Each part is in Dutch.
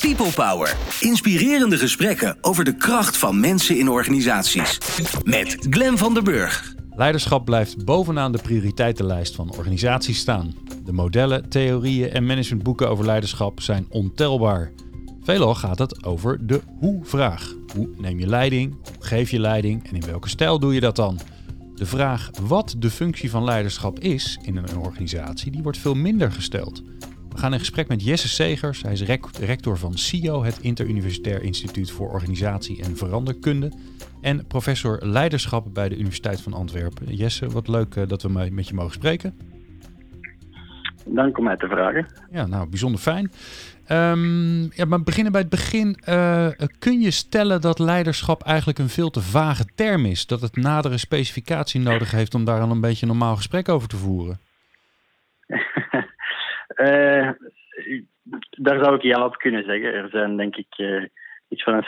People Power. Inspirerende gesprekken over de kracht van mensen in organisaties. Met Glen van der Burg. Leiderschap blijft bovenaan de prioriteitenlijst van organisaties staan. De modellen, theorieën en managementboeken over leiderschap zijn ontelbaar. Veelal gaat het over de hoe-vraag. Hoe neem je leiding? Hoe geef je leiding? En in welke stijl doe je dat dan? De vraag wat de functie van leiderschap is in een organisatie, die wordt veel minder gesteld. We gaan in gesprek met Jesse Segers. Hij is rector van CIO, het Interuniversitair Instituut voor Organisatie en Veranderkunde. En professor leiderschap bij de Universiteit van Antwerpen. Jesse, wat leuk eh, dat we met je mogen spreken. Dank om mij te vragen. Ja, nou, bijzonder fijn. Um, ja, maar beginnen bij het begin. Uh, kun je stellen dat leiderschap eigenlijk een veel te vage term is? Dat het nadere specificatie nodig heeft om daar een beetje normaal gesprek over te voeren? Uh, daar zou ik ja op kunnen zeggen. Er zijn denk ik uh, iets van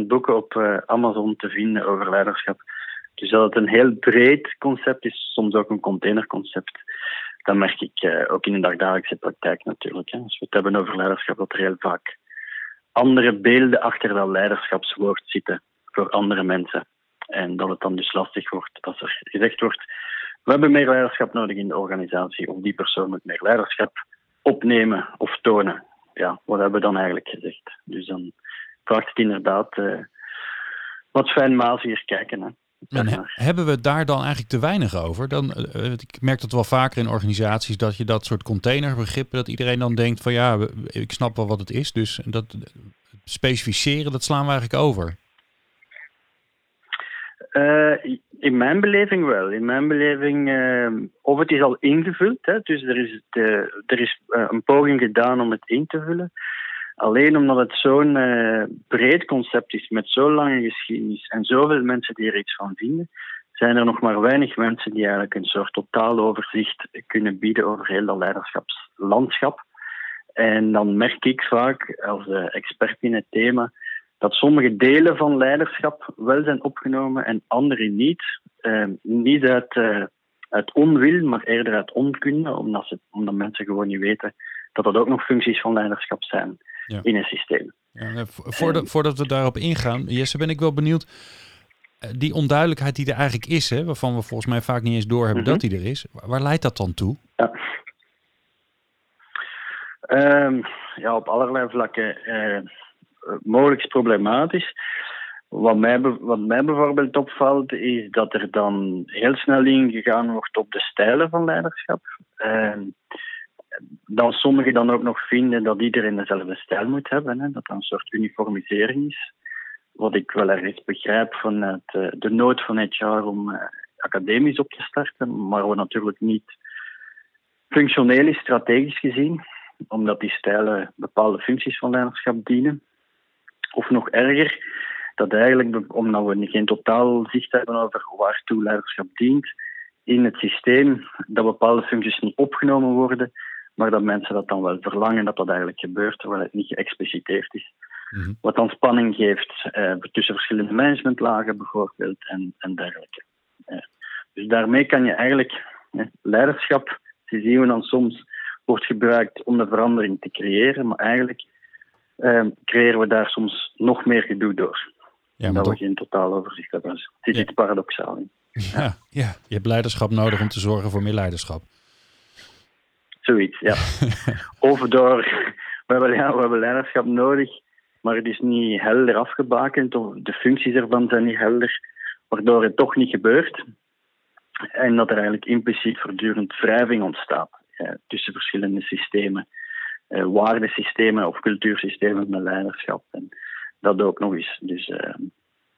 60.000 boeken op Amazon te vinden over leiderschap. Dus dat het een heel breed concept is, soms ook een containerconcept dat merk ik ook in de dagdagelijkse praktijk natuurlijk. Hè. Als we het hebben over leiderschap, dat er heel vaak andere beelden achter dat leiderschapswoord zitten voor andere mensen. En dat het dan dus lastig wordt als er gezegd wordt: we hebben meer leiderschap nodig in de organisatie, of die persoon moet meer leiderschap opnemen of tonen. Ja, wat hebben we dan eigenlijk gezegd? Dus dan vraagt het inderdaad uh, wat fijnmaziger kijken. Hè. En hebben we daar dan eigenlijk te weinig over? Dan, uh, ik merk dat wel vaker in organisaties dat je dat soort containerbegrippen, dat iedereen dan denkt van ja, ik snap wel wat het is. Dus dat specificeren, dat slaan we eigenlijk over. Uh, in mijn beleving wel. In mijn beleving, uh, of het is al ingevuld, hè, dus er is, de, er is een poging gedaan om het in te vullen. Alleen omdat het zo'n breed concept is met zo'n lange geschiedenis en zoveel mensen die er iets van vinden, zijn er nog maar weinig mensen die eigenlijk een soort totaal overzicht kunnen bieden over heel dat leiderschapslandschap. En dan merk ik vaak als expert in het thema dat sommige delen van leiderschap wel zijn opgenomen en andere niet. Uh, niet uit, uit onwil, maar eerder uit onkunde, omdat, ze, omdat mensen gewoon niet weten dat dat ook nog functies van leiderschap zijn in een systeem. Ja, voordat, voordat we daarop ingaan, Jesse, ben ik wel benieuwd. Eh, die onduidelijkheid die er eigenlijk is, hè, waarvan we volgens mij vaak niet eens doorhebben mm dat die er is, waar leidt dat dan toe? Ja, um, ja op allerlei vlakken. Uh, mogelijk problematisch. Wat mij, wat mij bijvoorbeeld opvalt, is dat er dan heel snel ingegaan wordt op de stijlen van leiderschap. Uh, dat sommigen dan ook nog vinden dat iedereen dezelfde stijl moet hebben. Hè, dat dat een soort uniformisering is. Wat ik wel ergens begrijp vanuit uh, de nood van het jaar om uh, academisch op te starten, maar wat natuurlijk niet functioneel is, strategisch gezien, omdat die stijlen bepaalde functies van leiderschap dienen. Of nog erger, dat eigenlijk, omdat we geen totaal zicht hebben over waartoe leiderschap dient, in het systeem dat bepaalde functies niet opgenomen worden, maar dat mensen dat dan wel verlangen dat dat eigenlijk gebeurt, terwijl het niet geëxpliciteerd is. Mhm. Wat dan spanning geeft eh, tussen verschillende managementlagen bijvoorbeeld en, en dergelijke. Eh, dus daarmee kan je eigenlijk eh, leiderschap, die zien we dan soms, wordt gebruikt om de verandering te creëren, maar eigenlijk eh, creëren we daar soms nog meer gedoe door. Ja, dat we geen totaal overzicht hebben. Het is ja. iets paradoxaal in. Ja, ja, je hebt leiderschap nodig om te zorgen voor meer leiderschap. Zoiets, ja. of door, we hebben, ja, we hebben leiderschap nodig, maar het is niet helder afgebakend, of de functies ervan zijn niet helder, waardoor het toch niet gebeurt. En dat er eigenlijk impliciet voortdurend wrijving ontstaat tussen verschillende systemen, eh, waardesystemen of cultuursystemen met leiderschap. En dat ook nog eens. Dus uh,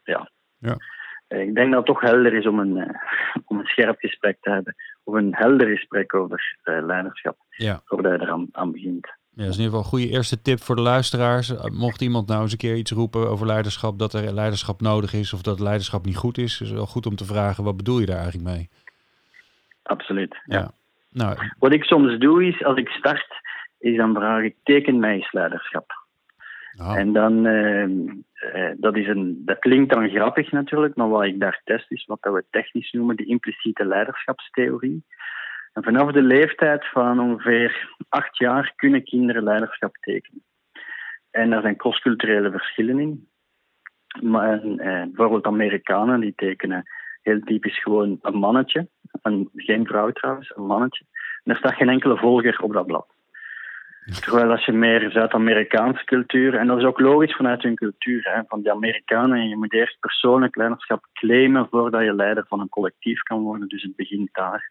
ja. ja. Eh, ik denk dat het toch helder is om een, uh, om een scherp gesprek te hebben. Of een helder gesprek over leiderschap. Ja. Voordat je eraan aan begint. Ja, dat is in ieder geval een goede eerste tip voor de luisteraars. Mocht iemand nou eens een keer iets roepen over leiderschap, dat er leiderschap nodig is of dat leiderschap niet goed is, is het wel goed om te vragen, wat bedoel je daar eigenlijk mee? Absoluut, ja. Nou, wat ik soms doe is, als ik start, is dan vraag ik, teken mij eens leiderschap. Oh. En dan, uh, dat, is een, dat klinkt dan grappig natuurlijk, maar wat ik daar test is wat we technisch noemen de impliciete leiderschapstheorie. En vanaf de leeftijd van ongeveer acht jaar kunnen kinderen leiderschap tekenen. En daar zijn crossculturele verschillen in. Maar, eh, bijvoorbeeld Amerikanen die tekenen heel typisch gewoon een mannetje. Een, geen vrouw trouwens, een mannetje. En er staat geen enkele volger op dat blad. Terwijl als je meer Zuid-Amerikaanse cultuur, en dat is ook logisch vanuit hun cultuur, hè, van die Amerikanen, je moet eerst persoonlijk leiderschap claimen voordat je leider van een collectief kan worden, dus het begint daar.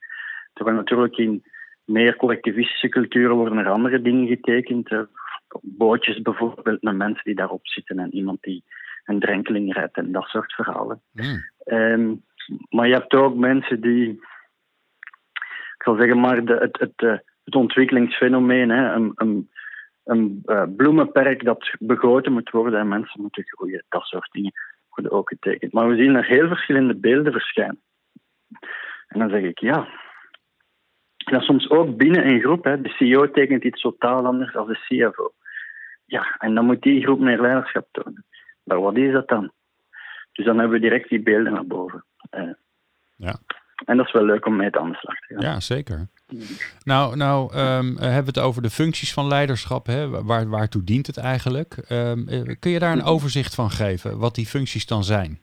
Terwijl natuurlijk in meer collectivistische culturen worden er andere dingen getekend, bootjes bijvoorbeeld met mensen die daarop zitten en iemand die een drenkeling redt en dat soort verhalen. Hmm. Ehm, maar je hebt ook mensen die, ik zal zeggen maar, de, het, het, eh, het ontwikkelingsfenomeen, hè, een, een, een uh, bloemenperk dat begoten moet worden en mensen moeten groeien, dat soort dingen worden ook getekend. Maar we zien er heel verschillende beelden verschijnen. En dan zeg ik ja. En dat soms ook binnen een groep. Hè. De CEO tekent iets totaal anders dan de CFO. Ja, en dan moet die groep meer leiderschap tonen. Maar wat is dat dan? Dus dan hebben we direct die beelden naar boven. Uh, ja. En dat is wel leuk om mee aan de slag te gaan. Ja, zeker. Nou, nou um, hebben we het over de functies van leiderschap. Hè? Waar, waartoe dient het eigenlijk? Um, kun je daar een overzicht van geven, wat die functies dan zijn?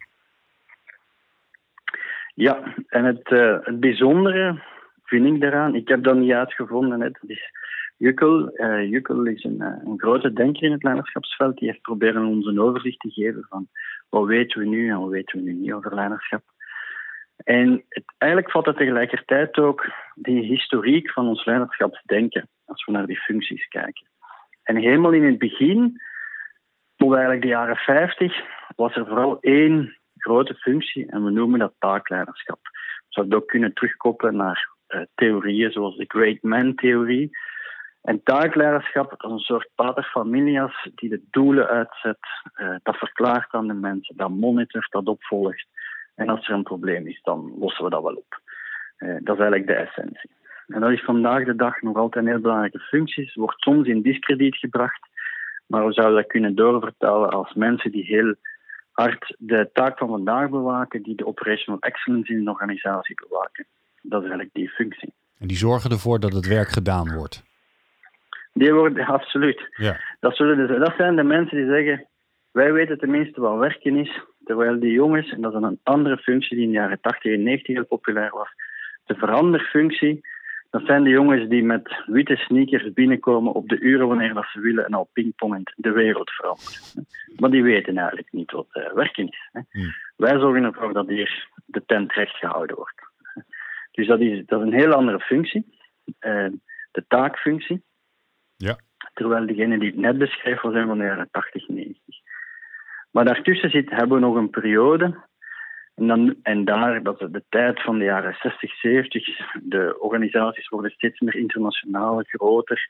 Ja, en het, uh, het bijzondere vind ik daaraan, ik heb dat niet uitgevonden, het is Jukkel. Uh, Jukkel is een, een, grote denker in het leiderschapsveld. Die heeft proberen ons een overzicht te geven van wat weten we nu en wat weten we nu niet over leiderschap. En eigenlijk valt het tegelijkertijd ook die historiek van ons leiderschapsdenken, als we naar die functies kijken. En helemaal in het begin, tot eigenlijk de jaren 50, was er vooral één grote functie en we noemen dat taakleiderschap. We zouden ook kunnen terugkoppelen naar uh, theorieën zoals de Great Man-theorie. En taakleiderschap is een soort paterfamilias die de doelen uitzet, uh, dat verklaart aan de mensen, dat monitort, dat opvolgt. En als er een probleem is, dan lossen we dat wel op. Uh, dat is eigenlijk de essentie. En dat is vandaag de dag nog altijd een heel belangrijke functie. Wordt soms in discrediet gebracht, maar we zouden dat kunnen doorvertalen als mensen die heel hard de taak van vandaag bewaken, die de operational excellence in een organisatie bewaken. Dat is eigenlijk die functie. En die zorgen ervoor dat het werk gedaan wordt. Die worden, absoluut. Ja. Dat, zullen dus, dat zijn de mensen die zeggen, wij weten tenminste wat werken is, terwijl die jongens, en dat is een andere functie die in de jaren 80 en 90 heel populair was, de veranderfunctie, dat zijn de jongens die met witte sneakers binnenkomen op de uren wanneer dat ze willen en al pingpongend de wereld veranderen. Maar die weten eigenlijk niet wat uh, werken is. Hè. Hmm. Wij zorgen ervoor dat hier de tent recht gehouden wordt. Dus dat is, dat is een heel andere functie, uh, de taakfunctie. Ja. Terwijl degene die het net beschreef was van de jaren 80, 90. Maar daartussen zit, hebben we nog een periode. En, dan, en daar, dat is de tijd van de jaren 60, 70. De organisaties worden steeds meer internationaal, groter.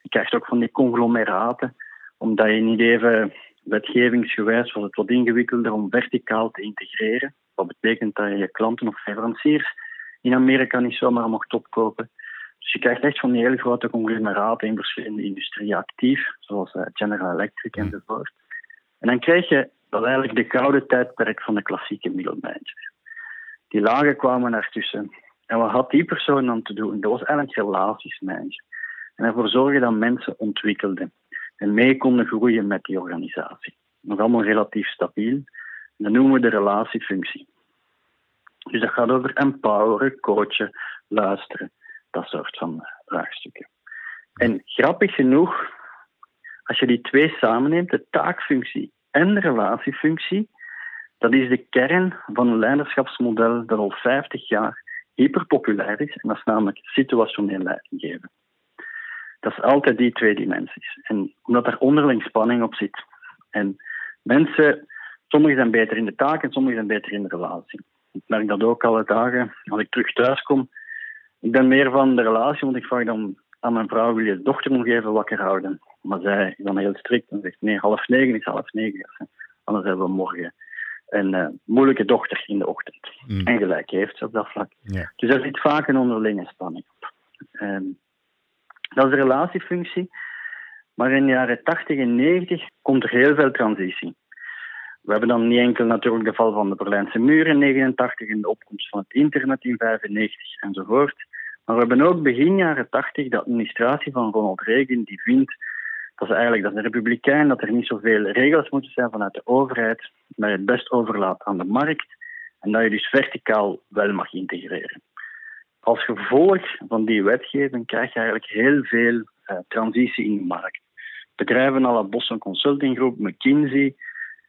Je krijgt ook van die conglomeraten, omdat je niet even wetgevingsgewijs was het wat ingewikkelder om verticaal te integreren. Wat betekent dat je je klanten of leveranciers in Amerika niet zomaar mocht opkopen. Dus je krijgt echt van die hele grote conglomeraten in verschillende industrieën actief, zoals General Electric enzovoort. En dan krijg je dat eigenlijk de gouden tijdperk van de klassieke middelmanager. Die lagen kwamen ertussen. En wat had die persoon dan te doen? Dat was eigenlijk relatiesmanager. En ervoor zorgen dat mensen ontwikkelden en mee konden groeien met die organisatie. Nog allemaal relatief stabiel. En dat noemen we de relatiefunctie. Dus dat gaat over empoweren, coachen, luisteren, dat soort van vraagstukken. En grappig genoeg, als je die twee samenneemt, de taakfunctie en de relatiefunctie, dat is de kern van een leiderschapsmodel dat al 50 jaar hyperpopulair is. En dat is namelijk situationeel leidinggeven. Dat is altijd die twee dimensies. En omdat er onderling spanning op zit. En mensen, sommigen zijn beter in de taak en sommigen zijn beter in de relatie. Ik merk dat ook alle dagen als ik terug thuis kom. Ik ben meer van de relatie, want ik vraag dan aan mijn vrouw: wil je dochter nog even wakker houden? Maar zij is dan heel strikt en zegt: nee, half negen is half negen. Anders hebben we morgen een uh, moeilijke dochter in de ochtend. Mm. En gelijk heeft ze op dat vlak. Ja. Dus er zit vaak een onderlinge spanning op. Um, dat is de relatiefunctie. Maar in de jaren 80 en 90 komt er heel veel transitie. We hebben dan niet enkel natuurlijk de val van de Berlijnse muur in 89 en de opkomst van het internet in 95 enzovoort. Maar we hebben ook begin jaren 80 de administratie van Ronald Reagan die vindt dat is eigenlijk dat de republikein, dat er niet zoveel regels moeten zijn vanuit de overheid, maar het best overlaat aan de markt en dat je dus verticaal wel mag integreren. Als gevolg van die wetgeving krijg je eigenlijk heel veel uh, transitie in de markt. Bedrijven als Boston Consulting Group, McKinsey,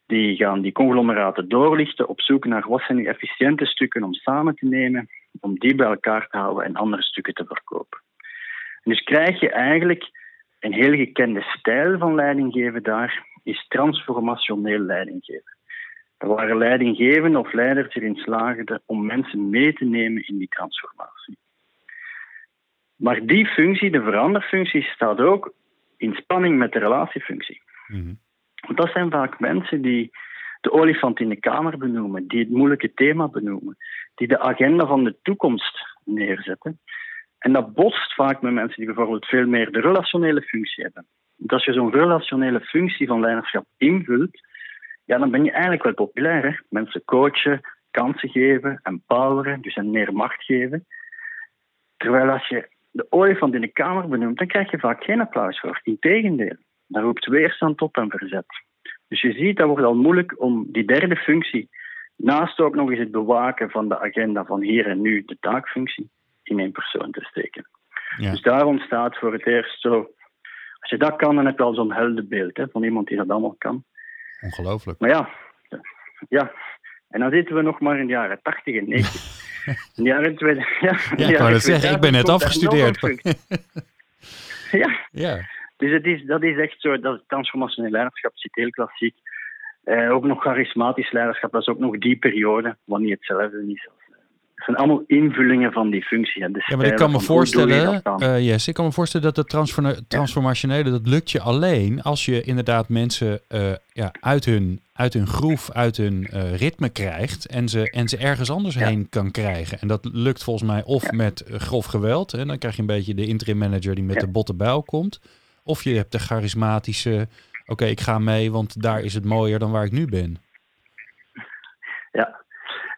die gaan die conglomeraten doorlichten op zoek naar wat zijn efficiënte stukken om samen te nemen, om die bij elkaar te houden en andere stukken te verkopen. En dus krijg je eigenlijk een heel gekende stijl van leidinggeven daar, is transformationeel leidinggeven. Er waren leidinggevenden of leiders erin slaagden om mensen mee te nemen in die transformatie. Maar die functie, de veranderfunctie, staat ook in spanning met de relatiefunctie. Mm Want dat zijn vaak mensen die de olifant in de kamer benoemen, die het moeilijke thema benoemen, die de agenda van de toekomst neerzetten. En dat botst vaak met mensen die bijvoorbeeld veel meer de relationele functie hebben. Want als je zo'n relationele functie van leiderschap invult, ja, dan ben je eigenlijk wel populair. Hè? Mensen coachen, kansen geven, empoweren, dus een meer macht geven. Terwijl als je de olifant in de kamer benoemt, dan krijg je vaak geen applaus voor. Integendeel, daar roept weerstand op en verzet. Dus je ziet, dat wordt al moeilijk om die derde functie, naast ook nog eens het bewaken van de agenda van hier en nu, de taakfunctie, in één persoon te steken. Ja. Dus daar ontstaat voor het eerst zo. Als je dat kan, dan heb je al zo'n heldenbeeld hè, van iemand die dat allemaal kan. Ongelooflijk. Maar ja, ja. En dan zitten we nog maar in de jaren 80 en 90. in de jaren 2000. Ja, ja ik wou zeggen, ik ben net afgestudeerd. ja. ja. Dus het is, dat is echt zo, dat transformationeel leiderschap zit heel klassiek. Eh, ook nog charismatisch leiderschap, dat is ook nog die periode, wat niet hetzelfde is het zijn allemaal invullingen van die functie. En de ja, maar ik kan me voorstellen, uh, yes, ik kan me voorstellen dat het transformationele, dat lukt je alleen als je inderdaad mensen uh, ja, uit, hun, uit hun groef, uit hun uh, ritme krijgt en ze, en ze ergens anders heen kan krijgen. En dat lukt volgens mij of met grof geweld, en dan krijg je een beetje de interim manager die met de botte buil komt. Of je hebt de charismatische, oké, ik ga mee, want daar is het mooier dan waar ik nu ben. Ja,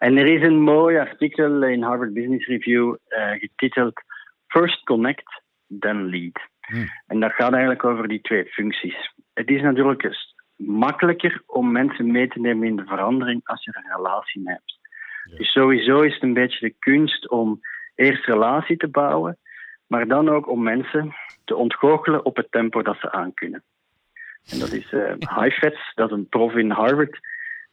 en er is een mooi artikel in Harvard Business Review uh, getiteld First Connect, then Lead. Hmm. En dat gaat eigenlijk over die twee functies. Het is natuurlijk makkelijker om mensen mee te nemen in de verandering als je een relatie mee hebt. Dus sowieso is het een beetje de kunst om eerst relatie te bouwen, maar dan ook om mensen te ontgoochelen op het tempo dat ze aankunnen. En dat is uh, Heifetz, dat is een prof in Harvard,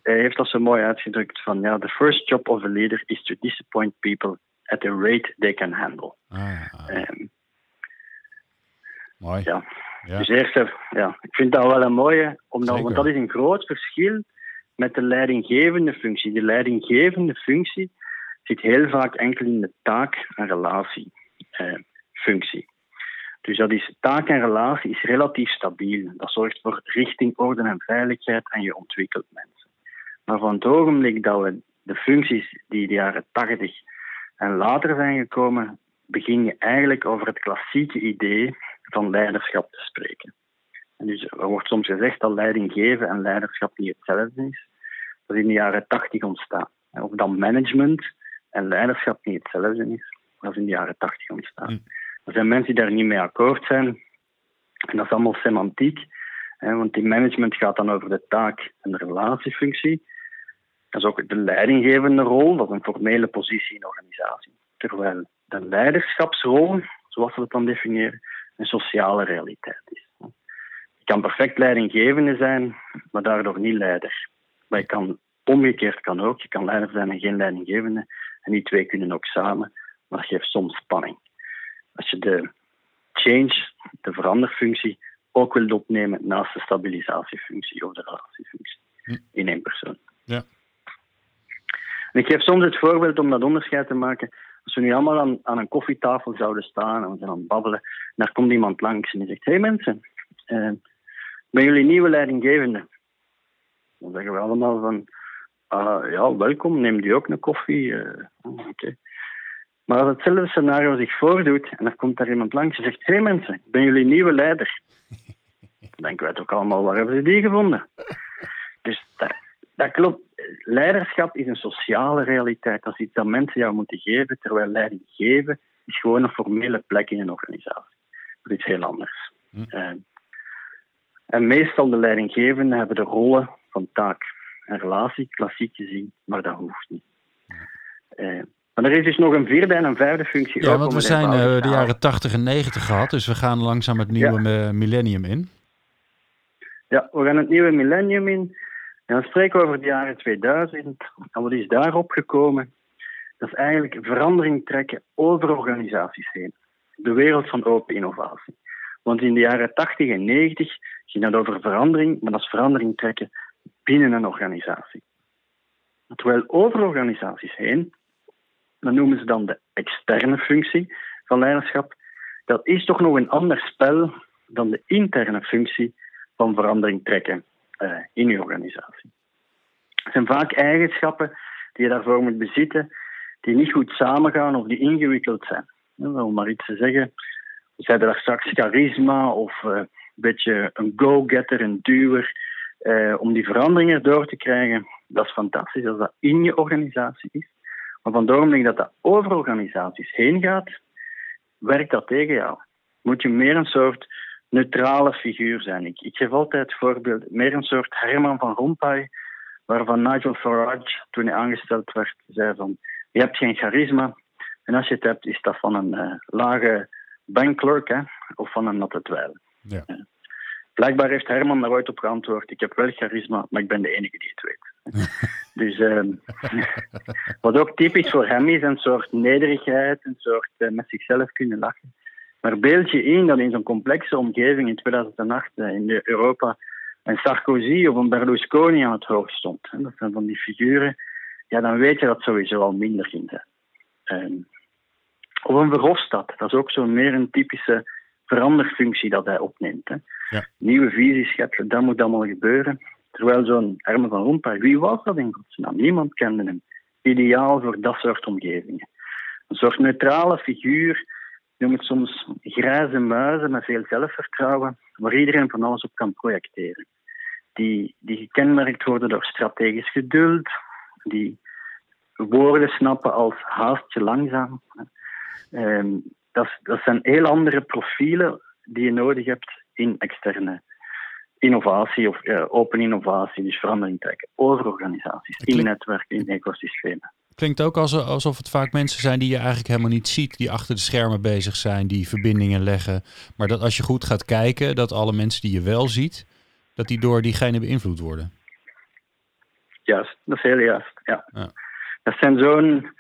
hij heeft dat zo mooi uitgedrukt van ja, the first job of a leader is to disappoint people at a rate they can handle. Ah, um, mooi. Ja. ja. Dus eerst, ja, ik vind dat wel een mooie, omdat, want dat is een groot verschil met de leidinggevende functie. De leidinggevende functie zit heel vaak enkel in de taak- en relatiefunctie. Eh, dus dat is taak en relatie is relatief stabiel. Dat zorgt voor richting, orde en veiligheid en je ontwikkelt mensen. Maar van het ogenblik dat we de functies die de jaren 80 en later zijn gekomen, begin je eigenlijk over het klassieke idee van leiderschap te spreken. En dus er wordt soms gezegd dat leiding geven en leiderschap niet hetzelfde is. Dat is in de jaren 80 ontstaan. Of dat management en leiderschap niet hetzelfde is. Dat is in de jaren 80 ontstaan. Hm. Er zijn mensen die daar niet mee akkoord zijn. En dat is allemaal semantiek. Want die management gaat dan over de taak en de relatiefunctie. Dat is ook de leidinggevende rol, dat is een formele positie in de organisatie. Terwijl de leiderschapsrol, zoals we het dan definiëren, een sociale realiteit is. Je kan perfect leidinggevende zijn, maar daardoor niet leider. Maar je kan, omgekeerd kan ook, je kan leider zijn en geen leidinggevende. En die twee kunnen ook samen, maar dat geeft soms spanning. Als je de change, de veranderfunctie, ook wilt opnemen naast de stabilisatiefunctie of de relatiefunctie in één persoon. Ja ik geef soms het voorbeeld om dat onderscheid te maken. Als we nu allemaal aan, een koffietafel zouden staan en we zijn aan het babbelen, daar komt iemand langs en die zegt: Hey mensen, uh, ben jullie nieuwe leidinggevende? Dan zeggen we allemaal van: uh, Ja, welkom, neem die ook een koffie. Oké. Maar als hetzelfde scenario zich voordoet en er komt daar iemand langs en zegt: Hey mensen, ben jullie nieuwe leider? Dan denken wij toch allemaal: waar hebben ze die gevonden? Dus dat, dat klopt leiderschap is een sociale realiteit. Dat is iets dat mensen jou moeten geven, terwijl leiding geven is gewoon een formele plek in een organisatie. Dat is heel anders. Hm. Uh, En meestal de leidinggevenden hebben de rollen van taak en relatie, klassiek gezien, maar dat hoeft niet. Uh, maar er is dus nog een vierde en een vijfde functie. Ja, want we zijn uh, de jaren 80 en 90 gehad, dus we gaan langzaam het nieuwe ja. millennium in. Ja, we gaan het nieuwe millennium in. En dan spreken we over de jaren 2000. En wat is daarop gekomen? Dat is eigenlijk verandering trekken over organisaties heen. De wereld van open innovatie. Want in de jaren 80 en 90 ging het over verandering, maar dat is verandering trekken binnen een organisatie. Terwijl over organisaties heen, dat noemen ze dan de externe functie van leiderschap, dat is toch nog een ander spel dan de interne functie van verandering trekken in je organisatie. Het zijn vaak eigenschappen die je daarvoor moet bezitten, die niet goed samengaan of die ingewikkeld zijn. Om maar iets te zeggen, we zeiden daar straks charisma of uh, een beetje een go-getter, een duwer. Uh, om die veranderingen door te krijgen, dat is fantastisch als dat in je organisatie is. Maar van dat dat over organisaties heen gaat, werkt dat tegen jou. Moet je meer een soort neutrale figuur zijn. Ik, ik geef altijd voorbeeld, meer een soort Herman van Rompuy, waarvan Nigel Farage, toen hij aangesteld werd, zei van, je hebt geen charisma, en als je het hebt, is dat van een uh, lage bankclerk hè, of van een natte twijl. Ja. Blijkbaar heeft Herman daar ooit op geantwoord, ik heb wel charisma, maar ik ben de enige die het weet. dus uh, wat ook typisch voor hem is, een soort nederigheid, een soort uh, met zichzelf kunnen lachen. Maar beeld je in dat in zo'n complexe omgeving in 2008 uh, in Europa een Sarkozy of een Berlusconi aan het hoofd stond. Dat zijn van die figuren. Ja, dan weet je dat sowieso al minder ging zijn. Ehm, of een Verhofstadt, dat is ook zo'n meer een typische veranderfunctie dat hij opneemt. Hè. Ja. Nieuwe visies scheppen, dat moet allemaal gebeuren. Terwijl zo'n Herman van Rompuy, wie was dat in godsnaam? Niemand kende hem. Ideaal voor dat soort omgevingen. Een soort neutrale figuur, noem het soms grijze muizen met veel zelfvertrouwen, waar iedereen van alles op kan projecteren. Die, die gekenmerkt worden door strategisch geduld, die woorden snappen als haastje langzaam. Um, dat, dat zijn heel andere profielen die je nodig hebt in externe innovatie of uh, open innovatie, dus verandering trekken over organisaties, in netwerken, in ecosystemen. Klinkt ook alsof het vaak mensen zijn die je eigenlijk helemaal niet ziet, die achter de schermen bezig zijn, die verbindingen leggen. Maar dat als je goed gaat kijken, dat alle mensen die je wel ziet, dat die door diegene beïnvloed worden. Juist, dat is heel juist. Ja. ja. Dat zijn zo'n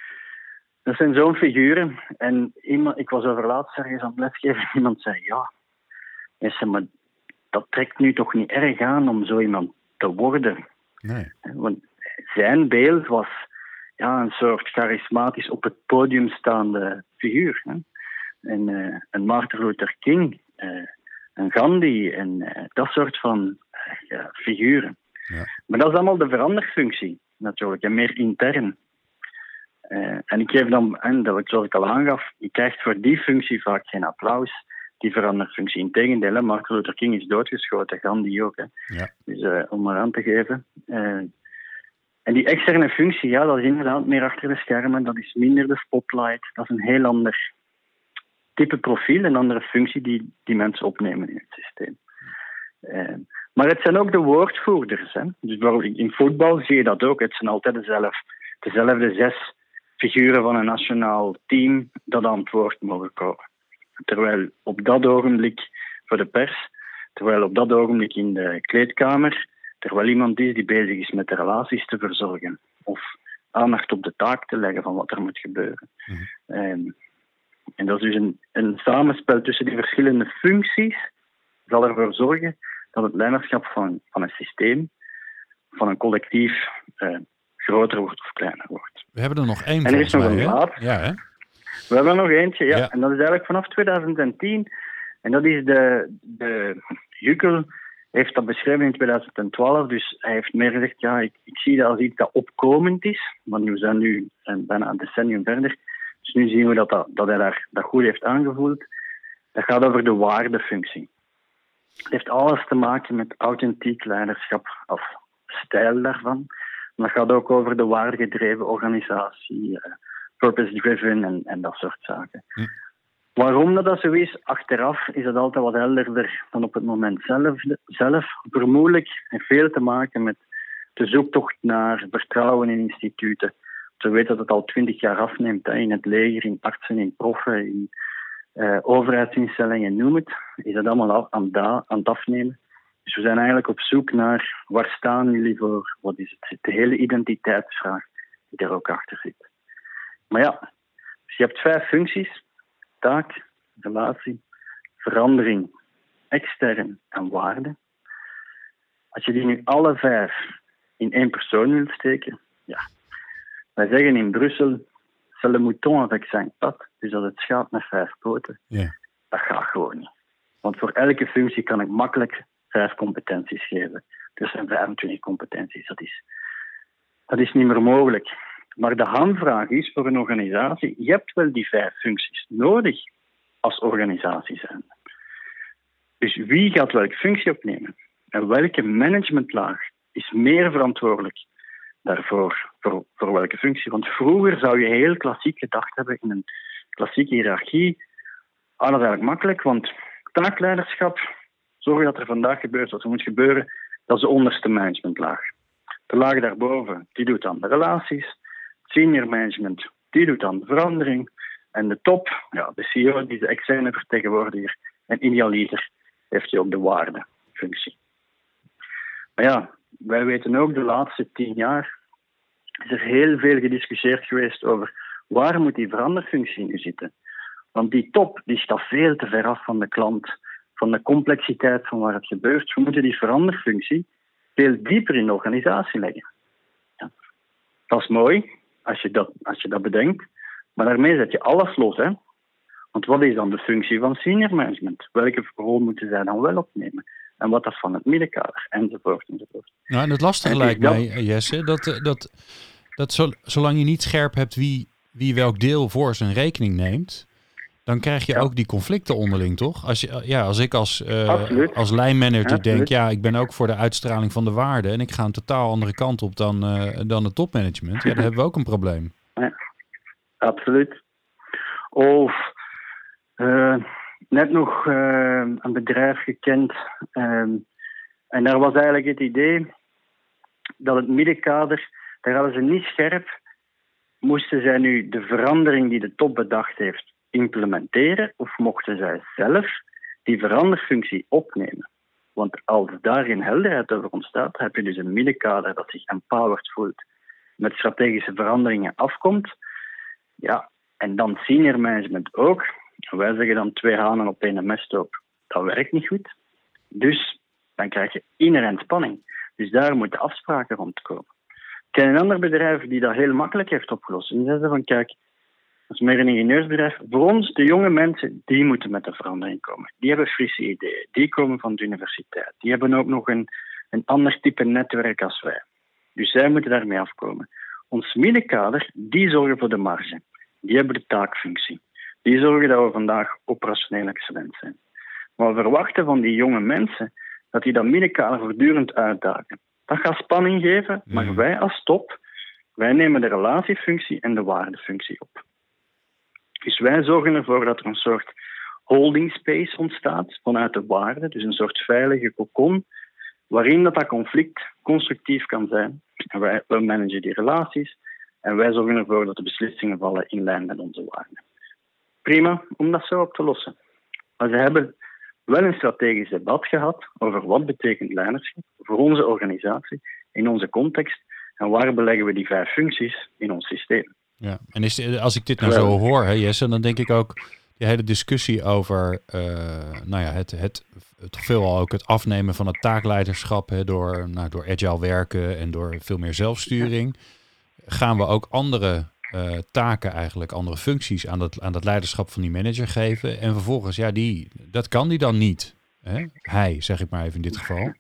dat zijn zo'n figuren. En iemand, ik was over laatst ergens aan het lesgeven. Iemand zei: Ja, maar dat trekt nu toch niet erg aan om zo iemand te worden. Nee. Want zijn beeld was ja, een soort charismatisch op het podium staande figuur. Hè? En, uh, een Martin Luther King, uh, een Gandhi en uh, dat soort van ja, figuren. Ja. Maar dat is allemaal de veranderfunctie natuurlijk, en meer intern. En ik geef dan, en dat ik, zoals ik al aangaf, je krijgt voor die functie vaak geen applaus, die veranderfunctie. Integendeel, Martin Luther King is doodgeschoten, Gandhi ook. Hè. Ja. Dus om maar aan te geven. En die externe functie, ja, dat is inderdaad meer achter de schermen, dat is minder de spotlight, dat is een heel ander type profiel, een andere functie die, die mensen opnemen in het systeem. maar het zijn ook de woordvoerders. Hè. Dus in voetbal zie je dat ook. Het zijn altijd dezelfde, dezelfde zes figuren van een nationaal team dat aan het woord mogen komen. Terwijl op dat ogenblik voor de pers, terwijl op dat ogenblik in de kleedkamer, er wel iemand is die bezig is met de relaties te verzorgen of aandacht op de taak te leggen van wat er moet gebeuren. Mhm. en, en dat is dus een, een samenspel tussen die verschillende functies, zal ervoor zorgen dat het leiderschap van, van een systeem, van een collectief, eh, groter wordt of kleiner wordt. We hebben er nog één. En er is nog een laat. Ja, hè? We hebben er nog eentje, ja. En dat is eigenlijk vanaf 2010. En dat is de, de Jukkel heeft dat beschreven in 2012. Dus hij heeft meer gezegd, ja, ik, ik zie dat als iets dat opkomend is. Want we zijn nu bijna een decennium verder. Dus nu zien we dat, dat, hij daar, dat goed heeft aangevoeld. Dat gaat over de waardefunctie. Het heeft alles te maken met authentiek leiderschap of stijl daarvan. Maar dat gaat ook over de waardegedreven organisatie, uh, purpose-driven en, en, dat soort zaken. Hm. Waarom dat, dat zo is, achteraf is dat altijd wat helderder dan op het moment zelf. zelf. Vermoedelijk heeft veel te maken met de zoektocht naar vertrouwen in instituten. Ze weten dat het al twintig jaar afneemt hè, in het leger, in artsen, in proffen, in uh, overheidsinstellingen, noem het. Is dat allemaal aan, aan het afnemen. Dus we zijn eigenlijk op zoek naar waar staan jullie voor? Wat is het? De hele identiteitsvraag die daar ook achter zit. Maar ja, dus je hebt vijf functies: taak, relatie, verandering, extern en waarde. Als je die nu alle vijf in één persoon wilt steken, ja. Wij zeggen in Brussel, c'est le mouton avec cinq pattes, dus dat het schaap met vijf poten. Dat gaat gewoon niet. Want voor elke functie kan ik makkelijk vijf competenties geven. Dus zijn 25 competenties. Dat is, dat is niet meer mogelijk. Maar de handvraag is voor een organisatie: je hebt wel die vijf functies nodig als organisatie zijn. Dus wie gaat welke functie opnemen? En welke managementlaag is meer verantwoordelijk daarvoor, voor, welke functie? Want vroeger zou je heel klassiek gedacht hebben in een klassieke hiërarchie. Ah, dat is eigenlijk makkelijk, want taakleiderschap, zorgen dat er vandaag gebeurt wat er moet gebeuren, dat is de onderste managementlaag. De laag daarboven, die doet dan de relaties. Senior management, die doet dan de verandering. En de top, ja, de CEO, die de externe vertegenwoordiger. En idealiter heeft hij ook de waardefunctie. Maar ja, wij weten ook de laatste tien jaar is er heel veel gediscussieerd geweest over waar moet die veranderfunctie nu zitten. Want die top die staat veel te ver af van de klant, van de complexiteit van waar het gebeurt. We moeten die veranderfunctie veel dieper in de organisatie leggen. Dat is mooi als je dat, als je dat bedenkt, maar daarmee zet je alles los. Hè? Want wat is dan de functie van senior management? Welke rol moeten zij dan wel opnemen? En wat dat van het middenkader, enzovoort, enzovoort. Nou, en het lastige lijkt mij, Jesse, dat, eh, dat, dat zolang je niet scherp hebt wie, wie welk deel voor zijn rekening neemt, dan krijg je ook die conflicten onderling, toch? Als, je, ja, als ik als, uh, als lijnmanager denk, ja, ik ben ook voor de uitstraling van de waarde en ik ga een totaal andere kant op dan, uh, dan het topmanagement, ja, dan hebben we ook een probleem. Ja, absoluut. Of uh, net nog een bedrijf gekend ehm, en daar was eigenlijk het idee dat het middenkader, daar hadden ze niet scherp, moesten zij nu de verandering die de top bedacht heeft implementeren of mochten zij zelf die veranderfunctie opnemen? Want als daar geen helderheid over ontstaat, heb je dus een middenkader dat zich empowered voelt, met strategische veranderingen afkomt. Ja, en dan senior management ook. Wij zeggen dan twee hanen op één mesthoop. Dat werkt niet goed. Dus dan krijg je inherent spanning. Dus daar moeten afspraken rondkomen. Ik ken een ander bedrijf die dat heel makkelijk heeft opgelost. En die zeggen van, kijk, dat is meer een ingenieursbedrijf. Voor ons, de jonge mensen, die moeten met de verandering komen. Die hebben frisse ideeën. Die komen van de universiteit. Die hebben ook nog een, een ander type netwerk als wij. Dus zij moeten daarmee afkomen. Ons middenkader, die zorgen voor de marge. Die hebben de taakfunctie. Die zorgen dat we vandaag operationeel excellent zijn. Maar we verwachten van die jonge mensen dat die dat middenkader voortdurend uitdagen. Dat gaat spanning geven, maar mm. wij als top, wij nemen de relatiefunctie en de waardefunctie op. Dus wij zorgen ervoor dat er een soort holding space ontstaat vanuit de waarde, dus een soort veilige cocon, waarin dat, dat conflict constructief kan zijn. En wij, managen die relaties en wij zorgen ervoor dat de beslissingen vallen in lijn met onze waarden. Prima om dat zo op te lossen. Maar ze hebben wel een strategisch debat gehad over wat betekent leiderschap voor onze organisatie in onze context en waar beleggen we die vijf functies in ons systeem. Ja, en is, als ik dit nou zo hoor, hè, Jesse, dan denk ik ook die hele discussie over uh, nou ja, het, het, het veelal ook het afnemen van het taakleiderschap hè, door, nou, door agile werken en door veel meer zelfsturing. Gaan we ook andere uh, taken eigenlijk, andere functies aan dat, aan dat leiderschap van die manager geven. En vervolgens, ja, die, dat kan die dan niet. Hè? Hij, zeg ik maar even in dit geval.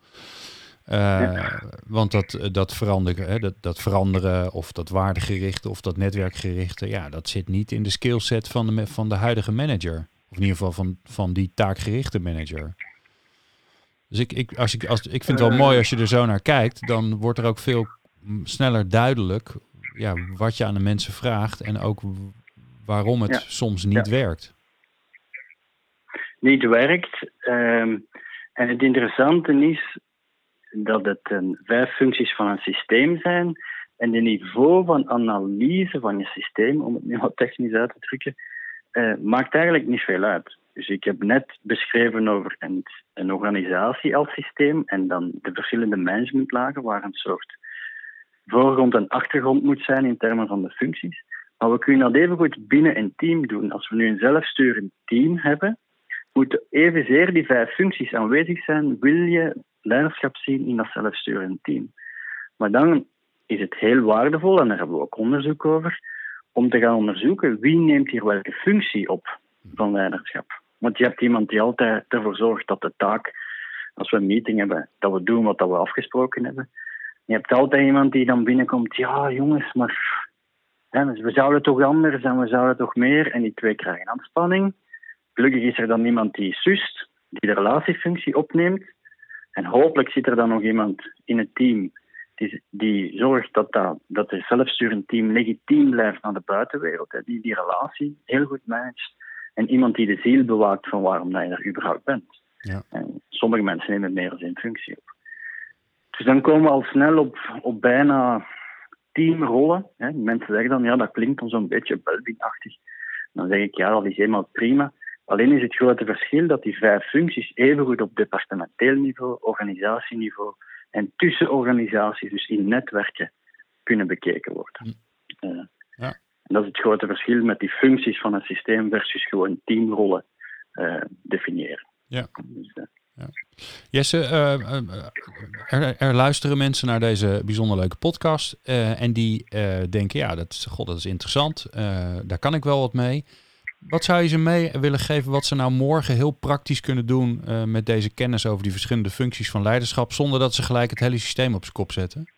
Uh, Want dat, dat, veranderen, hè, dat, dat veranderen of dat waardegerichte of dat netwerkgerichte, ja, dat zit niet in de skillset van de, van de huidige manager. Of in ieder geval van, van die taakgerichte manager. Dus ik, ik, als ik, als, ik vind het wel mooi als je er zo naar kijkt, dan wordt er ook veel sneller duidelijk ja, wat je aan de mensen vraagt en ook waarom het soms niet werkt. niet werkt. Ehm, en het interessante is dat het een, vijf functies van een systeem zijn. En de niveau van analyse van je systeem, om het nu wat technisch uit te drukken, uh, maakt eigenlijk niet veel uit. Dus ik heb net beschreven over een, een organisatie als systeem en dan de verschillende managementlagen, waar een soort voorgrond en achtergrond moet zijn in termen van de functies. Maar we kunnen dat even goed binnen een team doen. Als we nu een zelfsturend team hebben, moeten evenzeer die vijf functies aanwezig zijn, wil je leiderschap zien in dat zelfsturend team. Maar dan is het heel waardevol, en daar hebben we ook onderzoek over, om te gaan onderzoeken wie neemt hier welke functie op van leiderschap. Want je hebt iemand die altijd ervoor zorgt dat de taak, als we een meeting hebben, dat we doen wat we afgesproken hebben. Je hebt altijd iemand die dan binnenkomt, ja jongens, maar hè, we zouden toch anders en we zouden toch meer. En die twee krijgen aanspanning. Gelukkig is er dan iemand die sust, die de relatiefunctie opneemt. En hopelijk zit er dan nog iemand in het team die, die zorgt dat, dat, dat het zelfsturend team legitiem blijft naar de buitenwereld. Hè, die die relatie heel goed managt. En iemand die de ziel bewaakt van waarom dat je er überhaupt bent. Ja. En sommige mensen nemen meer als functie op. Dus dan komen we al snel op, op bijna teamrollen. Hè. Mensen zeggen dan, ja, dat klinkt dan zo'n beetje Belbing-achtig. Dan zeg ik, ja, dat is helemaal prima. Alleen is het grote verschil dat die vijf functies evengoed op departementeel niveau, organisatieniveau en tussen organisaties, dus in netwerken, kunnen bekeken worden. Uh, ja. En dat is het grote verschil met die functies van een systeem versus gewoon teamrollen uh, definiëren. Ja. Dus, uh, ja. Jesse, er, er, luisteren mensen naar deze bijzonder leuke podcast en die denken, ja, dat, God, dat is interessant, daar kan ik wel wat mee. Wat zou je ze mee willen geven wat ze nou morgen heel praktisch kunnen doen uh, met deze kennis over die verschillende functies van leiderschap, zonder dat ze gelijk het hele systeem op zijn kop zetten?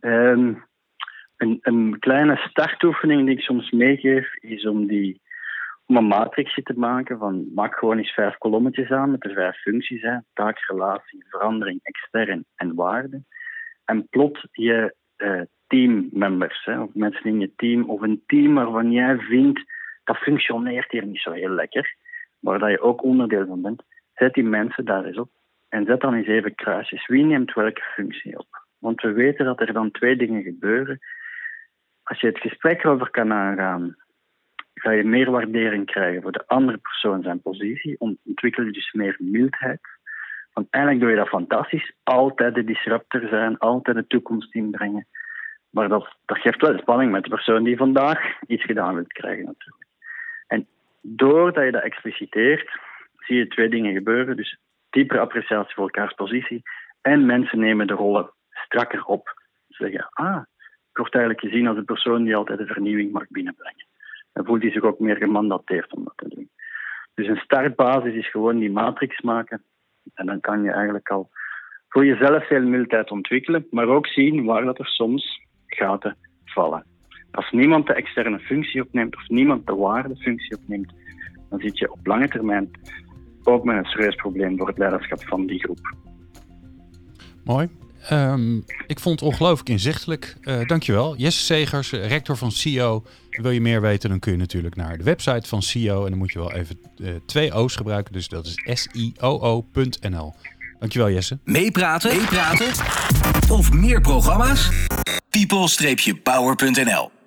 um, een, een, kleine startoefening die ik soms meegeef, is om, die, om een matrixje te maken van maak gewoon eens vijf kolommetjes aan met de vijf functies, hè, taak, relatie, verandering, extern en waarde. En plot je uh, teammembers, of mensen in je team, of een team waarvan jij vindt dat functioneert hier niet zo heel lekker, waar dat je ook onderdeel van bent, zet die mensen daar eens op. En zet dan eens even kruisjes. Wie neemt welke functie op? Want we weten dat er dan twee dingen gebeuren. Als je het gesprek erover kan aangaan, ga je meer waardering krijgen voor de andere persoon zijn positie. Ontwikkel je dus meer mildheid. Want eigenlijk doe je dat fantastisch. Altijd de disruptor zijn, altijd de toekomst inbrengen. Maar dat, dat geeft wel spanning met de persoon die vandaag iets gedaan wil krijgen natuurlijk. En doordat je dat expliciteert, zie je twee dingen gebeuren. Dus diepere appreciatie voor elkaars positie en mensen nemen de rollen strakker op. Ze zeggen, ah, ik word eigenlijk gezien als een persoon die altijd de vernieuwing mag binnenbrengen. Dan voelt hij zich ook meer gemandateerd om dat te doen. Dus een startbasis is gewoon die matrix maken. En dan kan je eigenlijk al voor jezelf veel mildheid ontwikkelen, maar ook zien waar dat er soms gaten vallen. Als niemand de externe functie opneemt of niemand de waardefunctie opneemt, dan zit je op lange termijn ook met een serieus probleem voor het leiderschap van die groep. Mooi. Um, ik vond het ongelooflijk inzichtelijk. Uh, dankjewel. Jesse Segers, rector van CEO. Wil je meer weten, dan kun je natuurlijk naar de website van CEO. En dan moet je wel even uh, twee O's gebruiken. Dus dat is sioo.nl. Dankjewel Jesse. Meepraten? Meepraten? Of meer programma's? people-power.nl